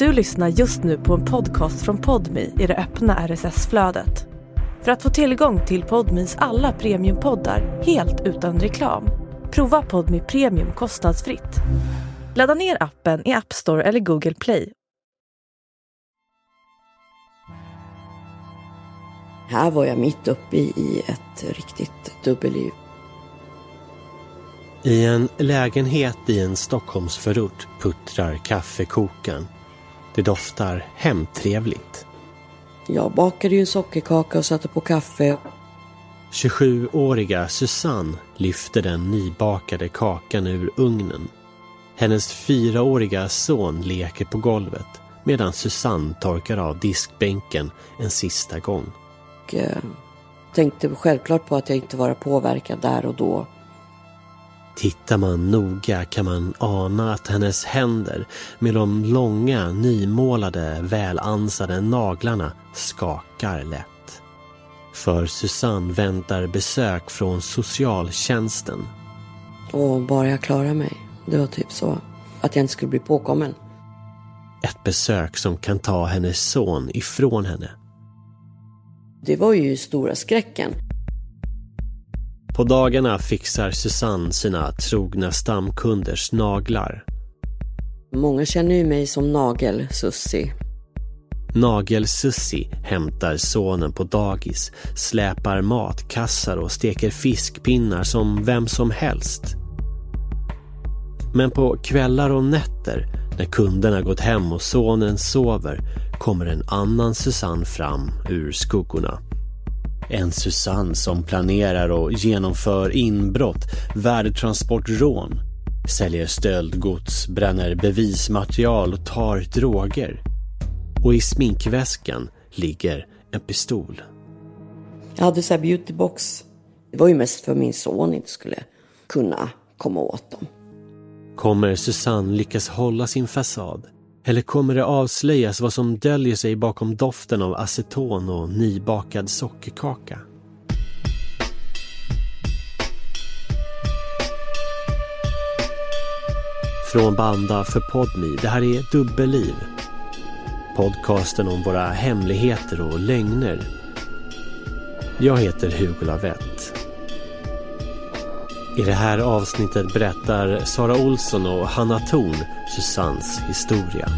Du lyssnar just nu på en podcast från Podmi i det öppna RSS-flödet. För att få tillgång till Podmis alla premiumpoddar helt utan reklam, prova Podmi Premium kostnadsfritt. Ladda ner appen i App Store eller Google Play. Här var jag mitt uppe i ett riktigt dubbelliv. I en lägenhet i en Stockholmsförort puttrar kaffekokaren. Det doftar hemtrevligt. Jag bakade ju en sockerkaka och satte på kaffe. 27-åriga Susanne lyfter den nybakade kakan ur ugnen. Hennes fyraåriga son leker på golvet medan Susanne torkar av diskbänken en sista gång. Och, eh, tänkte självklart på att jag inte var påverkad där och då. Tittar man noga kan man ana att hennes händer med de långa, nymålade, välansade naglarna skakar lätt. För Susanne väntar besök från socialtjänsten. Och bara jag klarade mig. Det var typ så. Att jag inte skulle bli påkommen. Ett besök som kan ta hennes son ifrån henne. Det var ju stora skräcken. På dagarna fixar Susanne sina trogna stamkunders naglar. Många känner ju mig som Nagel-Sussi. Nagel-Sussi hämtar sonen på dagis, släpar matkassar och steker fiskpinnar som vem som helst. Men på kvällar och nätter, när kunderna gått hem och sonen sover, kommer en annan Susanne fram ur skuggorna. En Susanne som planerar och genomför inbrott, värdetransportrån, säljer stöldgods, bränner bevismaterial och tar droger. Och i sminkväskan ligger en pistol. Jag hade så här beautybox. Det var ju mest för min son inte skulle kunna komma åt dem. Kommer Susanne lyckas hålla sin fasad? Eller kommer det avslöjas vad som döljer sig bakom doften av aceton och nybakad sockerkaka? Från Banda för Podmi, det här är Dubbelliv. Podcasten om våra hemligheter och lögner. Jag heter Hugo Lavett. I det här avsnittet berättar Sara Olsson och Hanna Thorn Susannes historia.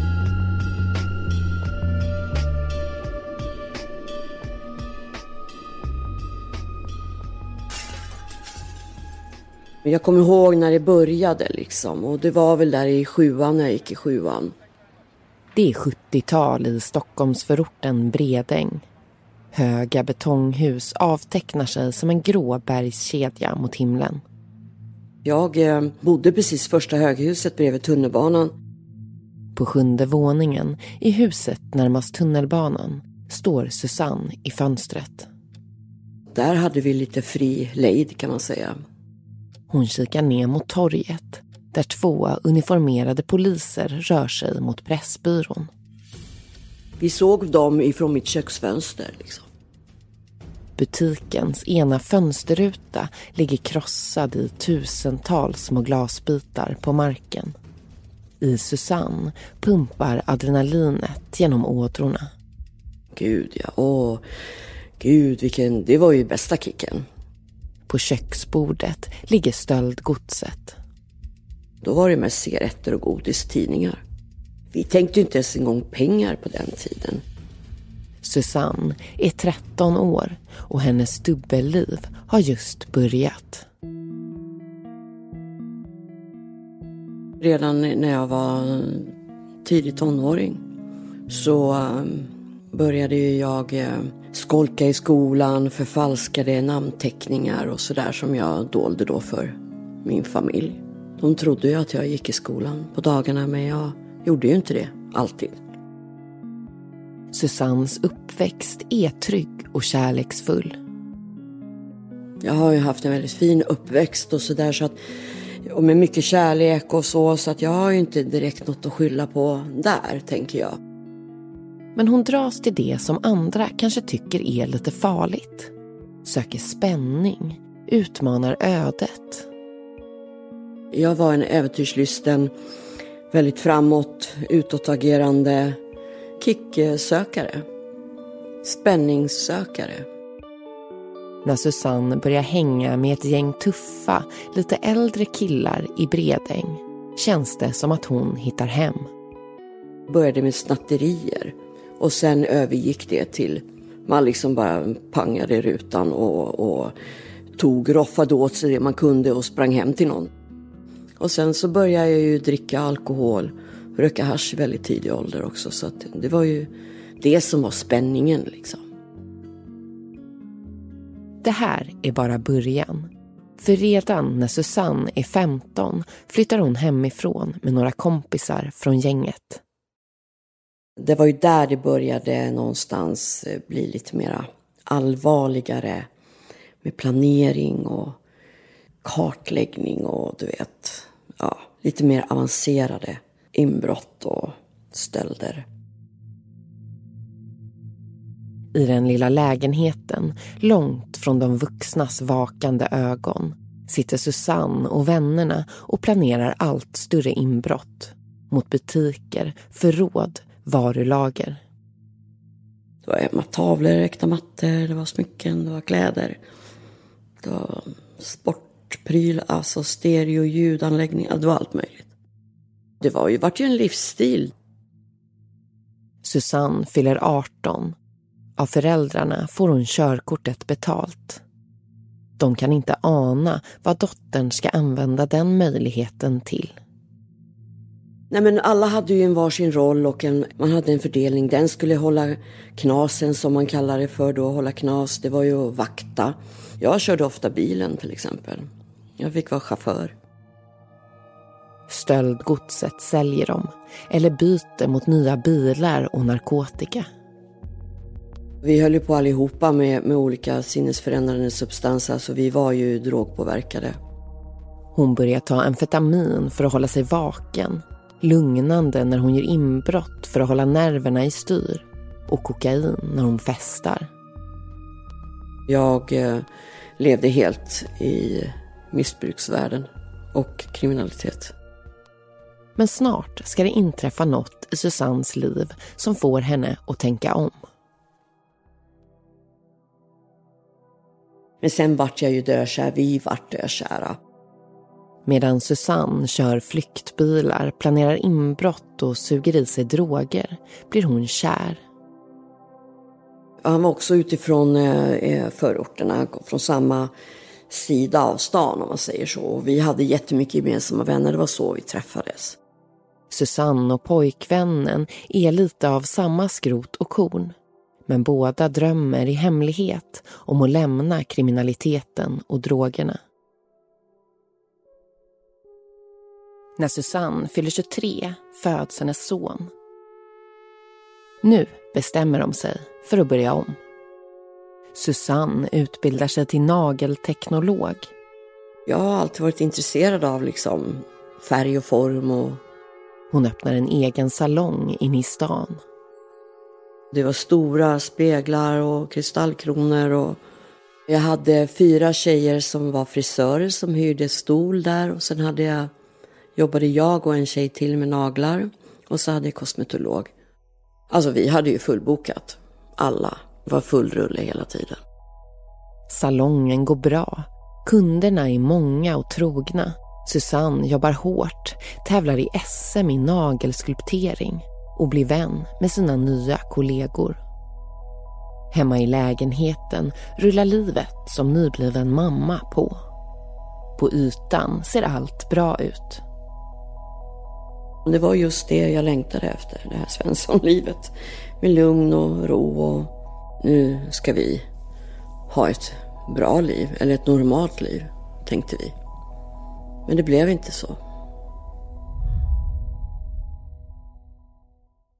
Jag kommer ihåg när det började liksom och det var väl där i sjuan när jag gick i sjuan. Det är 70-tal i Stockholmsförorten Bredäng. Höga betonghus avtecknar sig som en grå bergskedja mot himlen. Jag eh, bodde precis första höghuset bredvid tunnelbanan. På sjunde våningen, i huset närmast tunnelbanan, står Susanne i fönstret. Där hade vi lite fri lejd kan man säga. Hon kikar ner mot torget där två uniformerade poliser rör sig mot Pressbyrån. Vi såg dem ifrån mitt köksfönster. Liksom. Butikens ena fönsterruta ligger krossad i tusentals små glasbitar på marken. I Susanne pumpar adrenalinet genom ådrorna. Gud ja, åh. Gud vilken, det var ju bästa kicken. På köksbordet ligger stöldgodset. Då var det mest cigaretter och godis, tidningar. Vi tänkte ju inte ens en gång pengar på den tiden. Susanne är 13 år och hennes dubbelliv har just börjat. Redan när jag var tidig tonåring så um, började jag um, skolka i skolan, förfalskade namnteckningar och sådär som jag dolde då för min familj. De trodde ju att jag gick i skolan på dagarna men jag gjorde ju inte det alltid. Susannes uppväxt är trygg och kärleksfull. Jag har ju haft en väldigt fin uppväxt och sådär så att och med mycket kärlek och så så att jag har ju inte direkt något att skylla på där tänker jag. Men hon dras till det som andra kanske tycker är lite farligt. Söker spänning, utmanar ödet. Jag var en äventyrslysten väldigt framåt, utåtagerande kicksökare. Spänningssökare. När Susanne börjar hänga med ett gäng tuffa, lite äldre killar i Bredäng känns det som att hon hittar hem. Började med snatterier och sen övergick det till man liksom bara pangade rutan och, och tog, roffade åt sig det man kunde och sprang hem till någon. Och sen så började jag ju dricka alkohol, röka hasch i väldigt tidig ålder också. Så det var ju det som var spänningen liksom. Det här är bara början. För redan när Susanne är 15 flyttar hon hemifrån med några kompisar från gänget. Det var ju där det började någonstans eh, bli lite mera allvarligare med planering och kartläggning och du vet, ja, lite mer avancerade inbrott och stölder. I den lilla lägenheten, långt från de vuxnas vakande ögon, sitter Susanne och vännerna och planerar allt större inbrott mot butiker, förråd, varulager. Det var hemma tavlor, äkta mattor, det var smycken, det var kläder. Det var sportpryl, alltså stereo, ljudanläggning, det var allt möjligt. Det var ju, vart ju en livsstil. Susanne fyller 18. Av föräldrarna får hon körkortet betalt. De kan inte ana vad dottern ska använda den möjligheten till. Nej men alla hade ju en varsin roll och en, man hade en fördelning. Den skulle hålla knasen som man kallar det för då, hålla knas. Det var ju att vakta. Jag körde ofta bilen till exempel. Jag fick vara chaufför. Stöldgodset säljer de eller byter mot nya bilar och narkotika. Vi höll ju på allihopa med, med olika sinnesförändrande substanser så vi var ju drogpåverkade. Hon börjar ta amfetamin för att hålla sig vaken lugnande när hon gör inbrott för att hålla nerverna i styr och kokain när hon festar. Jag eh, levde helt i missbruksvärlden och kriminalitet. Men snart ska det inträffa något i Susannes liv som får henne att tänka om. Men sen vart jag ju dökär, vi vart dökära. Medan Susanne kör flyktbilar, planerar inbrott och suger i sig droger blir hon kär. Han var också utifrån eh, eh, förorterna, från samma sida av stan om man säger så. Vi hade jättemycket gemensamma vänner, det var så vi träffades. Susanne och pojkvännen är lite av samma skrot och korn. Men båda drömmer i hemlighet om att lämna kriminaliteten och drogerna. När Susanne fyller 23 föds hennes son. Nu bestämmer de sig för att börja om. Susanne utbildar sig till nagelteknolog. Jag har alltid varit intresserad av liksom färg och form. Och... Hon öppnar en egen salong inne i stan. Det var stora speglar och kristallkronor. Och jag hade fyra tjejer som var frisörer som hyrde stol där. Och sen hade jag jobbade jag och en tjej till med naglar och så hade jag kosmetolog. Alltså vi hade ju fullbokat. Alla var full rulle hela tiden. Salongen går bra. Kunderna är många och trogna. Susanne jobbar hårt, tävlar i SM i nagelskulptering och blir vän med sina nya kollegor. Hemma i lägenheten rullar livet som nybliven mamma på. På ytan ser allt bra ut. Det var just det jag längtade efter, det här Svenssonlivet. Med lugn och ro och nu ska vi ha ett bra liv, eller ett normalt liv, tänkte vi. Men det blev inte så.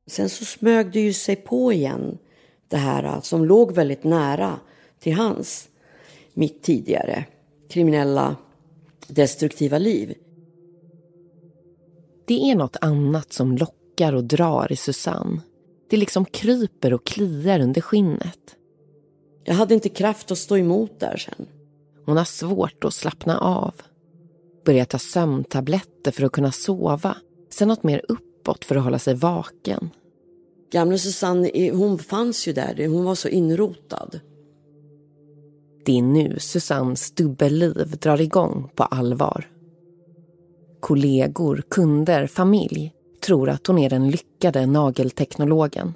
Sen så smög det ju sig på igen, det här som låg väldigt nära till hans, mitt tidigare kriminella, destruktiva liv. Det är något annat som lockar och drar i Susanne. Det liksom kryper och kliar under skinnet. Jag hade inte kraft att stå emot där sen. Hon har svårt att slappna av. Börjar ta sömntabletter för att kunna sova sen något mer uppåt för att hålla sig vaken. Gamla Susanne, hon fanns ju där, hon var så inrotad. Det är nu Susannes dubbelliv drar igång på allvar. Kollegor, kunder, familj tror att hon är den lyckade nagelteknologen.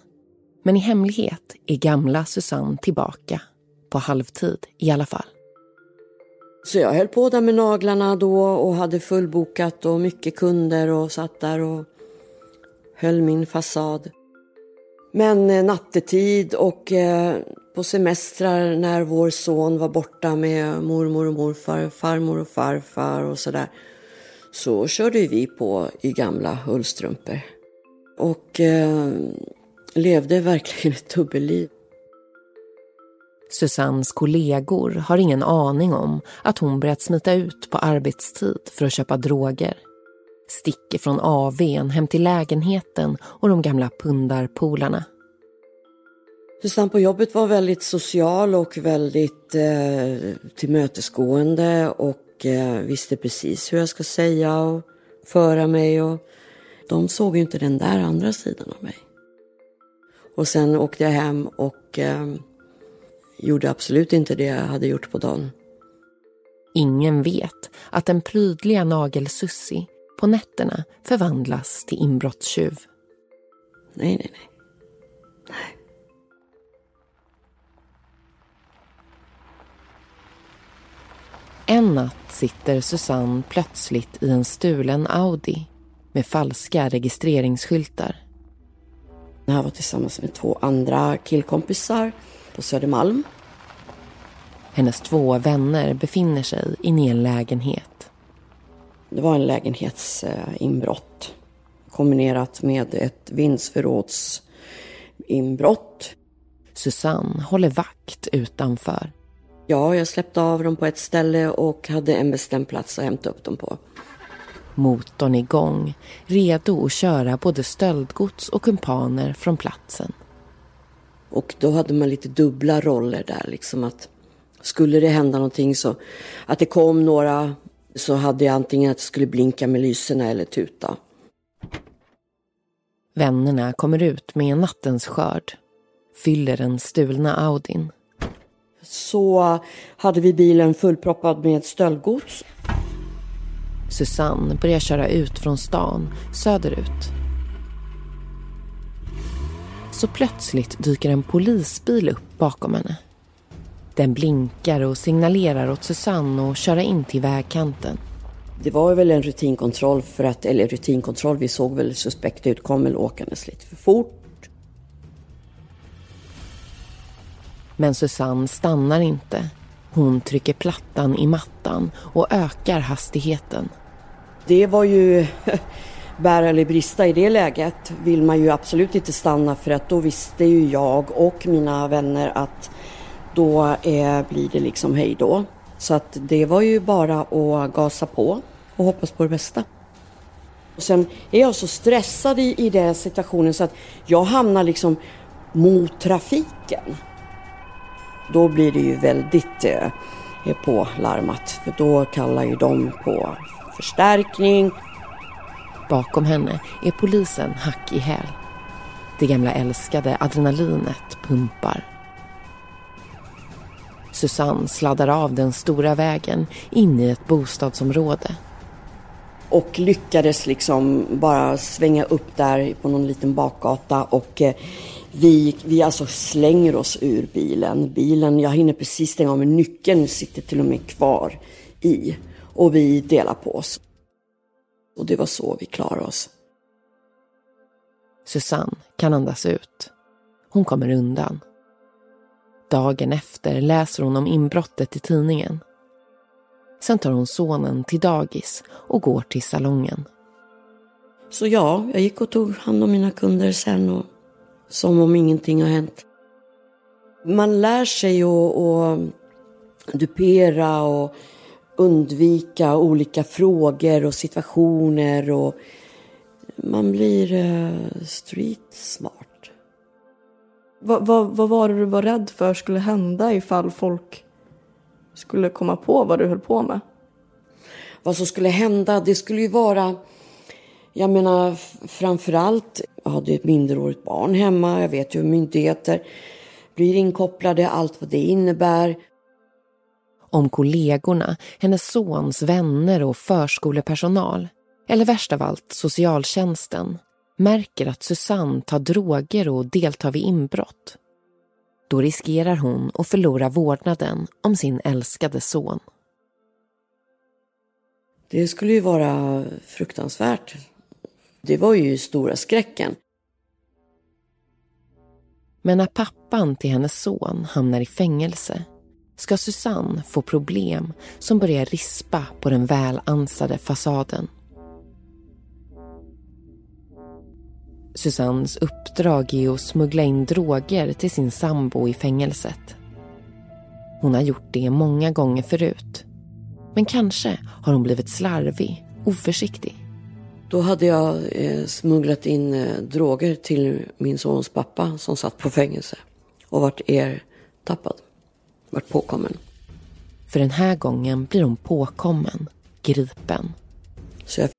Men i hemlighet är gamla Susanne tillbaka. På halvtid i alla fall. Så jag höll på där med naglarna då och hade fullbokat och mycket kunder och satt där och höll min fasad. Men eh, nattetid och eh, på semestrar när vår son var borta med mormor och morfar, farmor och farfar och sådär så körde vi på i gamla ullstrumpor. Och eh, levde verkligen ett dubbelliv. Susannes kollegor har ingen aning om att hon börjat smita ut på arbetstid för att köpa droger. Sticker från AWn hem till lägenheten och de gamla pundarpolarna. Susanne på jobbet var väldigt social och väldigt eh, tillmötesgående och eh, visste precis hur jag ska säga och föra mig. Och de såg ju inte den där andra sidan av mig. Och sen åkte jag hem och eh, gjorde absolut inte det jag hade gjort på dagen. Ingen vet att den prydliga nagelsussi på nätterna förvandlas till inbrottstjuv. Nej, nej, nej. Nej. En natt sitter Susanne plötsligt i en stulen Audi med falska registreringsskyltar. Jag var tillsammans med två andra killkompisar på Södermalm. Hennes två vänner befinner sig inne i en lägenhet. Det var en lägenhetsinbrott kombinerat med ett vindsförrådsinbrott. Susanne håller vakt utanför. Ja, jag släppte av dem på ett ställe och hade en bestämd plats att hämta upp dem på. Motorn igång, redo att köra både stöldgods och kumpaner från platsen. Och då hade man lite dubbla roller där, liksom att skulle det hända någonting så att det kom några så hade jag antingen att det skulle blinka med lyserna eller tuta. Vännerna kommer ut med en nattens skörd, fyller den stulna Audin. Så hade vi bilen fullproppad med stöldgods. Susanne börjar köra ut från stan, söderut. Så plötsligt dyker en polisbil upp bakom henne. Den blinkar och signalerar åt Susanne att köra in till vägkanten. Det var väl en rutinkontroll för att, eller rutinkontroll, vi såg väl suspekta ut, kom väl åkandes lite för fort. Men Susanne stannar inte. Hon trycker plattan i mattan och ökar hastigheten. Det var ju bära eller brista i det läget vill man ju absolut inte stanna för att då visste ju jag och mina vänner att då eh, blir det liksom hej då. Så att det var ju bara att gasa på och hoppas på det bästa. Och sen är jag så stressad i, i den situationen så att jag hamnar liksom mot trafiken. Då blir det ju väldigt eh, eh pålarmat för då kallar ju de på förstärkning. Bakom henne är polisen hack i häl. Det gamla älskade adrenalinet pumpar. Susanne sladdar av den stora vägen in i ett bostadsområde. Och lyckades liksom bara svänga upp där på någon liten bakgata och eh, vi, vi alltså slänger oss ur bilen. Bilen, jag hinner precis stänga av men nyckeln sitter till och med kvar i. Och vi delar på oss. Och det var så vi klarade oss. Susanne kan andas ut. Hon kommer undan. Dagen efter läser hon om inbrottet i tidningen. Sen tar hon sonen till dagis och går till salongen. Så ja, jag gick och tog hand om mina kunder sen och som om ingenting har hänt. Man lär sig att dupera och undvika olika frågor och situationer och man blir uh, street smart. Vad, vad, vad var det du var rädd för skulle hända ifall folk skulle komma på vad du höll på med? Vad som skulle hända, det skulle ju vara Jag menar framförallt, jag hade ett minderårigt barn hemma. Jag vet ju hur myndigheter blir inkopplade, allt vad det innebär. Om kollegorna, hennes sons vänner och förskolepersonal, eller värst av allt socialtjänsten, märker att Susanne tar droger och deltar vid inbrott. Då riskerar hon att förlora vårdnaden om sin älskade son. Det skulle ju vara fruktansvärt. Det var ju stora skräcken. Men när pappan till hennes son hamnar i fängelse ska Susanne få problem som börjar rispa på den välansade fasaden. Susannes uppdrag är att smuggla in droger till sin sambo i fängelset. Hon har gjort det många gånger förut. Men kanske har hon blivit slarvig, oförsiktig. Då hade jag eh, smugglat in eh, droger till min sons pappa som satt på fängelse och varit ertappad, vart påkommen. För den här gången blir hon påkommen, gripen. Så jag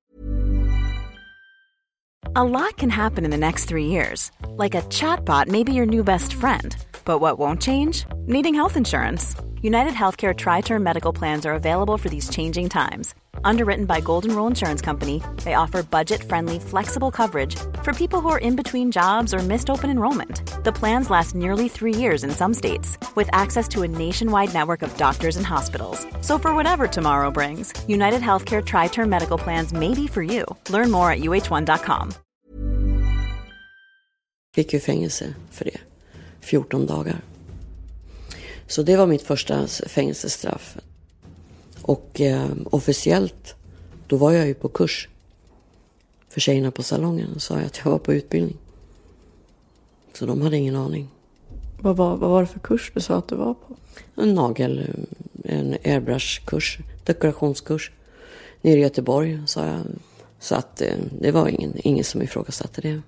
A lot can happen in the next three years. Like a chatbot may be your new best friend. But what won't change? Needing health insurance. United Healthcare Tri Term Medical Plans are available for these changing times. Underwritten by Golden Rule Insurance Company, they offer budget friendly, flexible coverage for people who are in between jobs or missed open enrollment. The plans last nearly three years in some states, with access to a nationwide network of doctors and hospitals. So, for whatever tomorrow brings, United Healthcare Tri Term Medical Plans may be for you. Learn more at uh1.com. fick ju fängelse för det. 14 dagar. Så det var mitt första fängelsestraff. Och eh, officiellt, då var jag ju på kurs för tjejerna på salongen och sa jag att jag var på utbildning. Så de hade ingen aning. Vad var, vad var det för kurs du sa att du var på? En nagel, en airbrushkurs, dekorationskurs. Nere i Göteborg, sa jag. Så att eh, det var ingen, ingen som ifrågasatte det.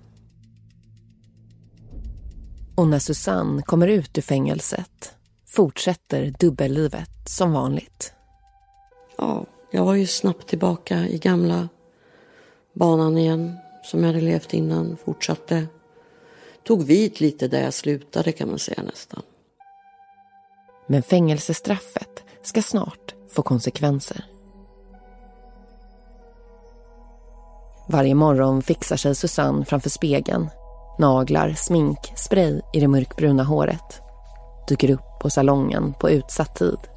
Och när Susanne kommer ut ur fängelset fortsätter dubbellivet som vanligt. Ja, jag var ju snabbt tillbaka i gamla banan igen som jag hade levt innan. Fortsatte. Tog vid lite där jag slutade kan man säga nästan. Men fängelsestraffet ska snart få konsekvenser. Varje morgon fixar sig Susanne framför spegeln. Naglar, smink, spray i det mörkbruna håret. Dyker upp på salongen på utsatt tid.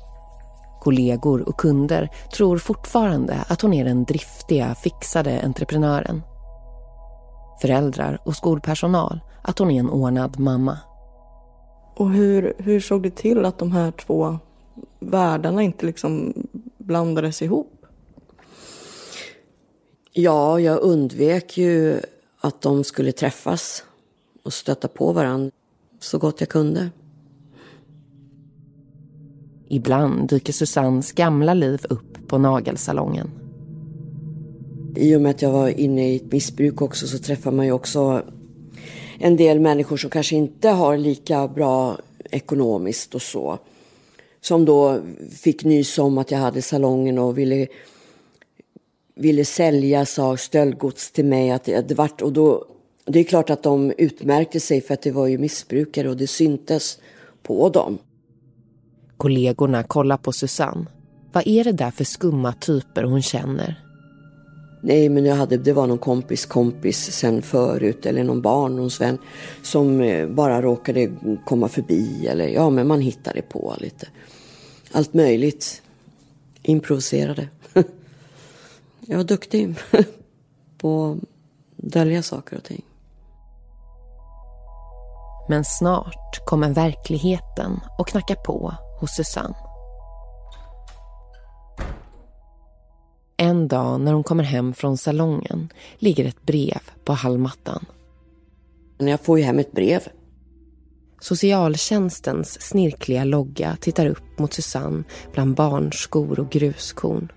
Kollegor och kunder tror fortfarande att hon är den driftiga, fixade entreprenören. Föräldrar och skolpersonal att hon är en ordnad mamma. Och hur, hur såg det till att de här två världarna inte liksom blandades ihop? Ja, jag undvek ju att de skulle träffas och stöta på varandra så gott jag kunde. Ibland dyker Susannes gamla liv upp på nagelsalongen. I och med att jag var inne i ett missbruk också så träffar man ju också en del människor som kanske inte har lika bra ekonomiskt och så. Som då fick nys om att jag hade salongen och ville, ville sälja sa stöldgods till mig. Att det vart, och då, det är klart att de utmärkte sig för att det var ju missbrukare och det syntes på dem. Kollegorna kollar på Susanne. Vad är det där för skumma typer hon känner? Nej, men jag hade, det var någon kompis kompis sen förut eller någon barndomsvän som eh, bara råkade komma förbi eller ja, men man hittade på lite. Allt möjligt. Improviserade. jag var duktig på att dölja saker och ting. Men snart kommer verkligheten och knackar på hos Susanne. En dag när hon kommer hem från salongen ligger ett brev på hallmattan. Jag får ju hem ett brev. Socialtjänstens snirkliga logga tittar upp mot Susanne bland barnskor och gruskorn.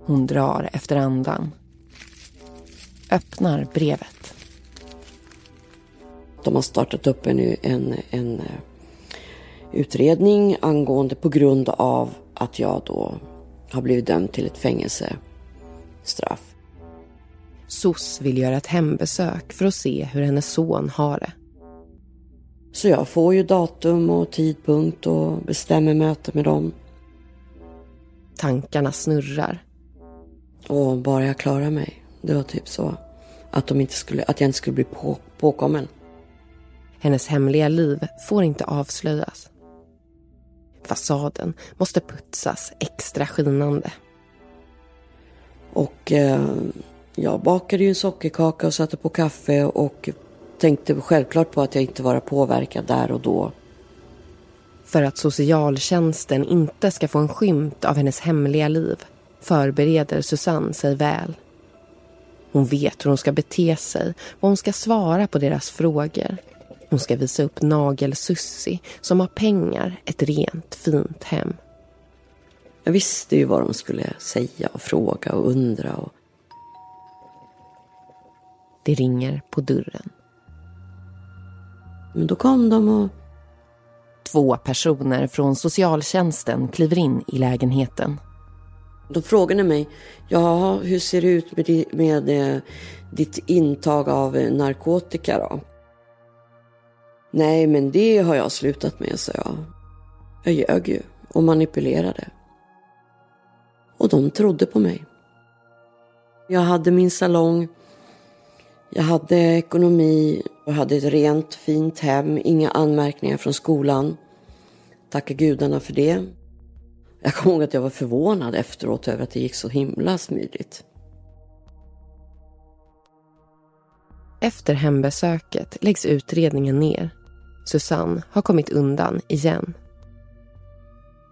Hon drar efter andan. Öppnar brevet. De har startat upp en, en, en utredning angående på grund av att jag då har blivit dömd till ett fängelsestraff. SOS vill göra ett hembesök för att se hur hennes son har det. Så jag får ju datum och tidpunkt och bestämmer möte med dem. Tankarna snurrar. Och bara jag klarar mig. Det var typ så. Att, de inte skulle, att jag inte skulle bli på, påkommen. Hennes hemliga liv får inte avslöjas. Fasaden måste putsas extra skinande. Och eh, jag bakade ju en sockerkaka och satte på kaffe och tänkte självklart på att jag inte var påverkad där och då. För att socialtjänsten inte ska få en skymt av hennes hemliga liv förbereder Susanne sig väl. Hon vet hur hon ska bete sig, vad hon ska svara på deras frågor. Hon ska visa upp Nagel-Sussi som har pengar, ett rent fint hem. Jag visste ju vad de skulle säga och fråga och undra. Och... Det ringer på dörren. Men då kom de och... Två personer från socialtjänsten kliver in i lägenheten. De frågade mig, ja hur ser det ut med, med eh, ditt intag av narkotika då? Nej, men det har jag slutat med, sa jag. Jag ljög ju och manipulerade. Och de trodde på mig. Jag hade min salong. Jag hade ekonomi och hade ett rent fint hem. Inga anmärkningar från skolan. Tacka gudarna för det. Jag kommer ihåg att jag var förvånad efteråt över att det gick så himla smidigt. Efter hembesöket läggs utredningen ner. Susanne har kommit undan igen.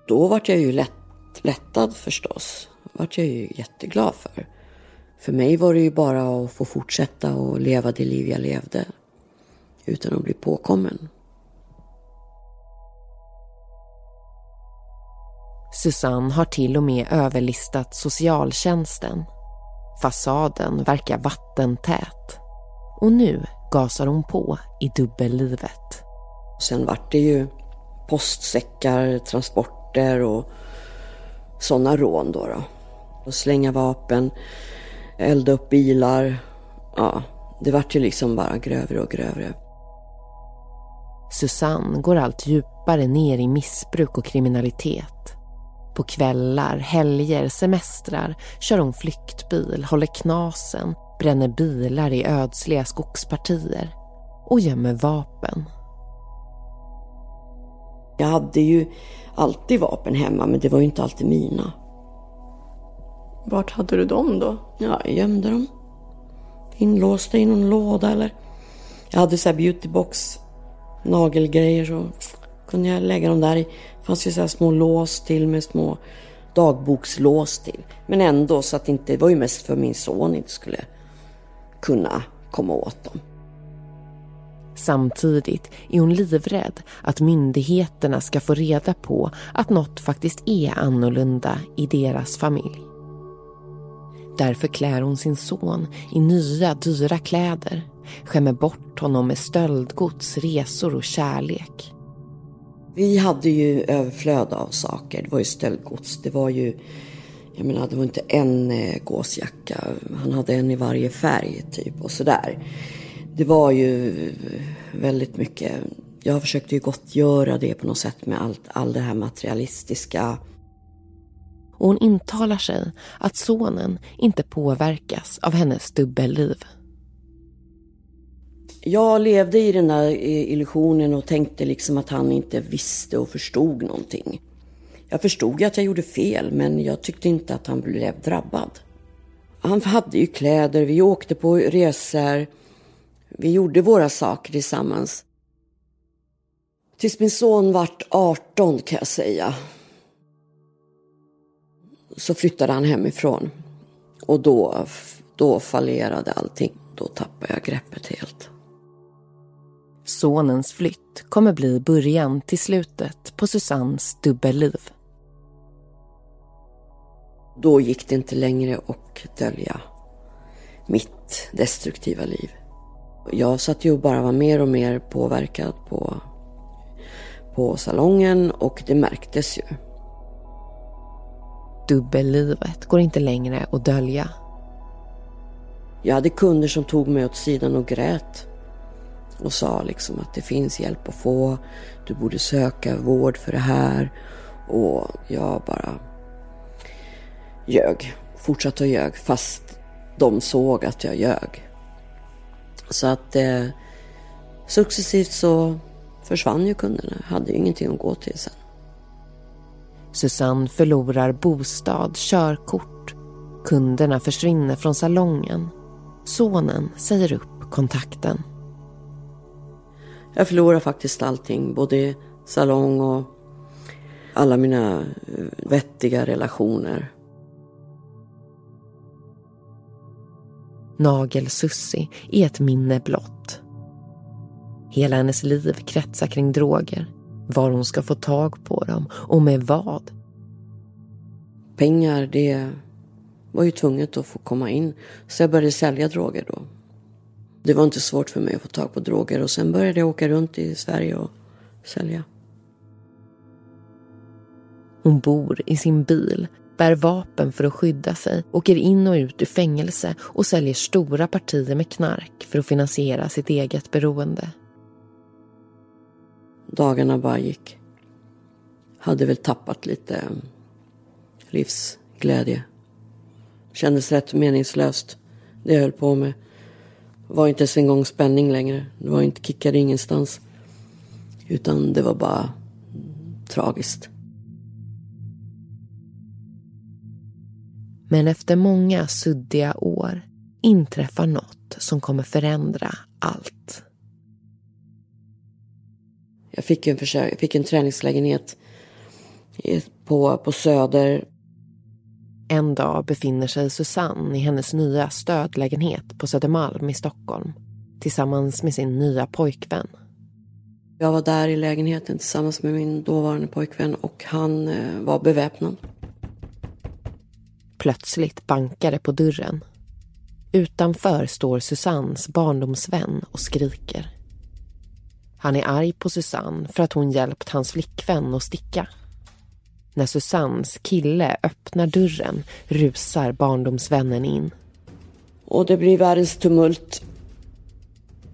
Då vart jag ju lätt, lättad förstås. Vart jag ju jätteglad för. För mig var det ju bara att få fortsätta och leva det liv jag levde utan att bli påkommen. Susanne har till och med överlistat socialtjänsten. Fasaden verkar vattentät. Och nu gasar hon på i dubbellivet. Sen vart det ju postsäckar, transporter och sådana rån då. då. Och slänga vapen, elda upp bilar. Ja, det vart ju liksom bara grövre och grövre. Susanne går allt djupare ner i missbruk och kriminalitet. På kvällar, helger, semestrar kör hon flyktbil, håller knasen, bränner bilar i ödsliga skogspartier och gömmer vapen. Jag hade ju alltid vapen hemma men det var ju inte alltid mina. Vart hade du dem då? Ja, jag gömde dem. Inlåsta i någon låda eller... Jag hade så här beautybox, nagelgrejer så kunde jag lägga dem där i. Det fanns ju så här små lås till med små dagbokslås till. Men ändå så att inte, det var ju mest för min son inte skulle kunna komma åt dem. Samtidigt är hon livrädd att myndigheterna ska få reda på att något faktiskt är annorlunda i deras familj. Därför klär hon sin son i nya dyra kläder, skämmer bort honom med stöldgods, resor och kärlek. Vi hade ju överflöd av saker. Det var ju stöldgods. Det var ju, jag menar, det var inte en eh, gåsjacka. Han hade en i varje färg typ och sådär. Det var ju väldigt mycket. Jag försökte ju gottgöra det på något sätt med allt, all det här materialistiska. Och hon intalar sig att sonen inte påverkas av hennes dubbelliv. Jag levde i den där illusionen och tänkte liksom att han inte visste och förstod någonting. Jag förstod ju att jag gjorde fel men jag tyckte inte att han blev drabbad. Han hade ju kläder, vi åkte på resor. Vi gjorde våra saker tillsammans. Tills min son vart 18 kan jag säga. Så flyttade han hemifrån. Och då, då fallerade allting. Då tappade jag greppet helt. Sonens flytt kommer bli början till slutet på Susannes dubbelliv. Då gick det inte längre att dölja mitt destruktiva liv. Jag satt ju bara var mer och mer påverkad på, på salongen och det märktes ju. Dubbellivet går inte längre att dölja. Jag hade kunder som tog mig åt sidan och grät och sa liksom att det finns hjälp att få. Du borde söka vård för det här. Och jag bara ljög. Fortsatte att ljög fast de såg att jag ljög. Så att eh, successivt så försvann ju kunderna. Hade ju ingenting att gå till sen. Susanne förlorar bostad, körkort. Kunderna försvinner från salongen. Sonen säger upp kontakten. Jag förlorar faktiskt allting, både salong och alla mina eh, vettiga relationer. Nagel-Sussi är ett minne blott. Hela hennes liv kretsar kring droger. Var hon ska få tag på dem och med vad. Pengar, det var ju tvunget att få komma in. Så jag började sälja droger då. Det var inte svårt för mig att få tag på droger och sen började jag åka runt i Sverige och sälja. Hon bor i sin bil, bär vapen för att skydda sig, åker in och ut ur fängelse och säljer stora partier med knark för att finansiera sitt eget beroende. Dagarna bara gick. Hade väl tappat lite mm, livsglädje. Kändes rätt meningslöst det jag höll på med. Var inte ens en gång spänning längre. Det var inte kickade ingenstans. Utan det var bara mm, tragiskt. Men efter många suddiga år inträffar något som kommer förändra allt. Jag fick en, försök, fick en träningslägenhet på, på Söder. En dag befinner sig Susanne i hennes nya stödlägenhet på Södermalm i Stockholm tillsammans med sin nya pojkvän. Jag var där i lägenheten tillsammans med min dåvarande pojkvän och han eh, var beväpnad. Plötsligt bankar det på dörren. Utanför står Susannes barndomsvän och skriker. Han är arg på Susanne för att hon hjälpt hans flickvän att sticka. När Susannes kille öppnar dörren rusar barndomsvännen in. Och det blir världens tumult.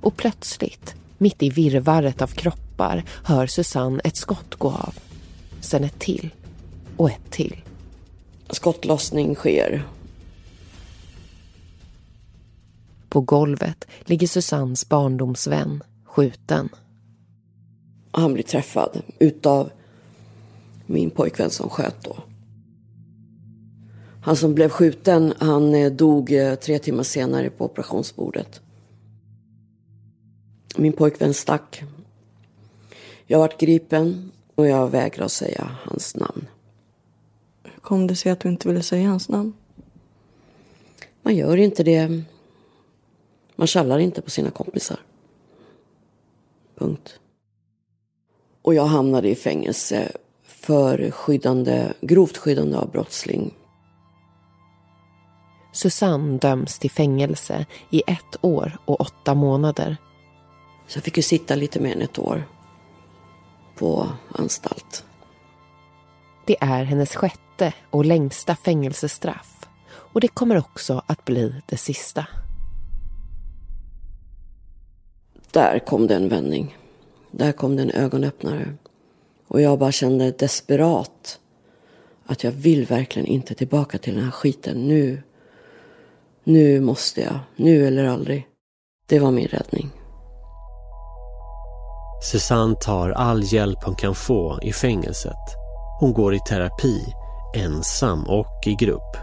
Och plötsligt, mitt i virvaret av kroppar, hör Susanne ett skott gå av. Sen ett till och ett till. Skottlossning sker. På golvet ligger Susannes barndomsvän skjuten. Han blir träffad utav min pojkvän som sköt då. Han som blev skjuten, han eh, dog eh, tre timmar senare på operationsbordet. Min pojkvän stack. Jag vart gripen och jag vägrar säga hans namn. Hur kom det sig att du inte ville säga hans namn? Man gör inte det. Man kallar inte på sina kompisar. Punkt. Och jag hamnade i fängelse för skyddande, grovt skyddande av brottsling. Susanne döms till fängelse i ett år och åtta månader. Så jag fick ju sitta lite mer än ett år på anstalt. Det är hennes sjätte och längsta fängelsestraff och det kommer också att bli det sista. Där kom det en vändning. Där kom det en ögonöppnare. Och jag bara kände desperat att jag vill verkligen inte tillbaka till den här skiten nu. Nu måste jag. Nu eller aldrig. Det var min räddning. Susanne tar all hjälp hon kan få i fängelset. Hon går i terapi, ensam och i grupp.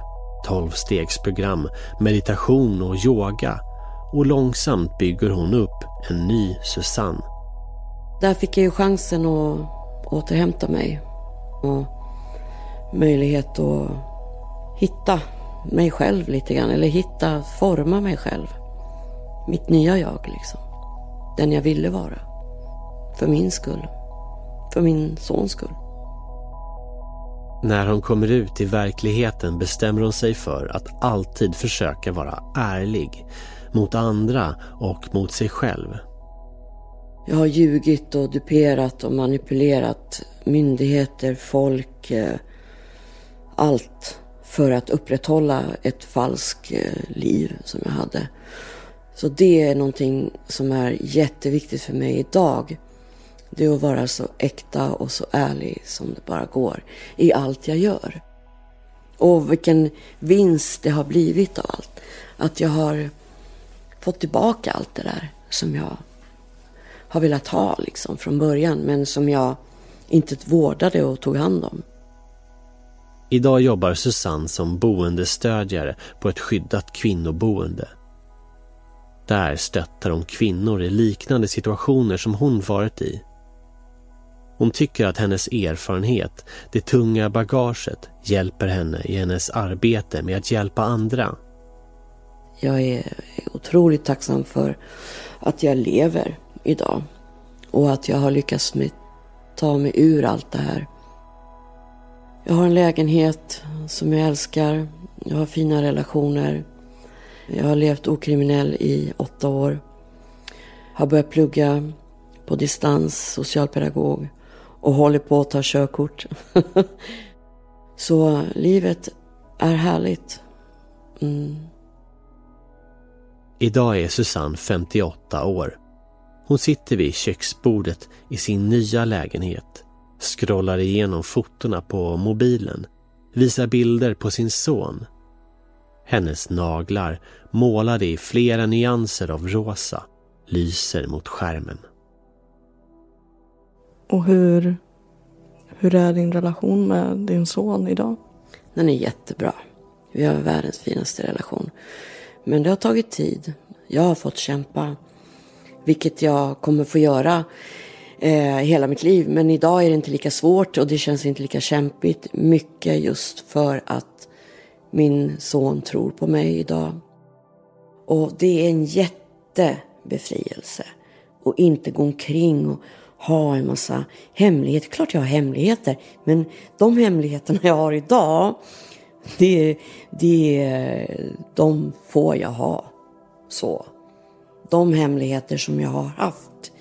Tolvstegsprogram, meditation och yoga. Och långsamt bygger hon upp en ny Susanne. Där fick jag ju chansen att återhämta mig. Och möjlighet att hitta mig själv lite grann. Eller hitta, forma mig själv. Mitt nya jag liksom. Den jag ville vara. För min skull. För min sons skull. När hon kommer ut i verkligheten bestämmer hon sig för att alltid försöka vara ärlig mot andra och mot sig själv. Jag har ljugit och duperat och manipulerat myndigheter, folk, eh, allt för att upprätthålla ett falskt eh, liv som jag hade. Så det är någonting som är jätteviktigt för mig idag. Det är att vara så äkta och så ärlig som det bara går i allt jag gör. Och vilken vinst det har blivit av allt. Att jag har fått tillbaka allt det där som jag har velat ha liksom från början men som jag inte vårdade och tog hand om. Idag jobbar Susanne som boendestödjare på ett skyddat kvinnoboende. Där stöttar hon kvinnor i liknande situationer som hon varit i. Hon tycker att hennes erfarenhet, det tunga bagaget, hjälper henne i hennes arbete med att hjälpa andra. Jag är otroligt tacksam för att jag lever idag och att jag har lyckats med, ta mig ur allt det här. Jag har en lägenhet som jag älskar. Jag har fina relationer. Jag har levt okriminell i åtta år. Har börjat plugga på distans, socialpedagog och håller på att ta körkort. Så eh, livet är härligt. Mm. Idag är Susanne 58 år. Hon sitter vid köksbordet i sin nya lägenhet, scrollar igenom fotona på mobilen, visar bilder på sin son. Hennes naglar, målade i flera nyanser av rosa, lyser mot skärmen. Och hur, hur är din relation med din son idag? Den är jättebra. Vi har världens finaste relation. Men det har tagit tid. Jag har fått kämpa. Vilket jag kommer få göra eh, hela mitt liv. Men idag är det inte lika svårt och det känns inte lika kämpigt. Mycket just för att min son tror på mig idag. Och det är en jättebefrielse. Och inte gå omkring och ha en massa hemligheter. Klart jag har hemligheter. Men de hemligheterna jag har idag. Det, det, de får jag ha. Så. De hemligheter som jag har haft.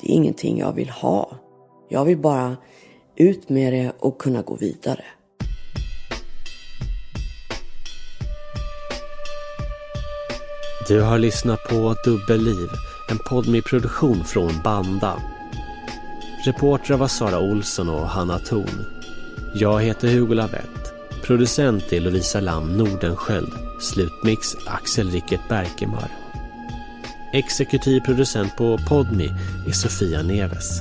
Det är ingenting jag vill ha. Jag vill bara ut med det och kunna gå vidare. Du har lyssnat på Dubbelliv, en podd med produktion från Banda. Reportrar var Sara Olsson och Hanna Thorn. Jag heter Hugo Lavett. Producent är Lovisa Lam Nordenskjöld. Slutmix Axel Rickert Berkemar. Exekutiv producent på Podmi är Sofia Neves.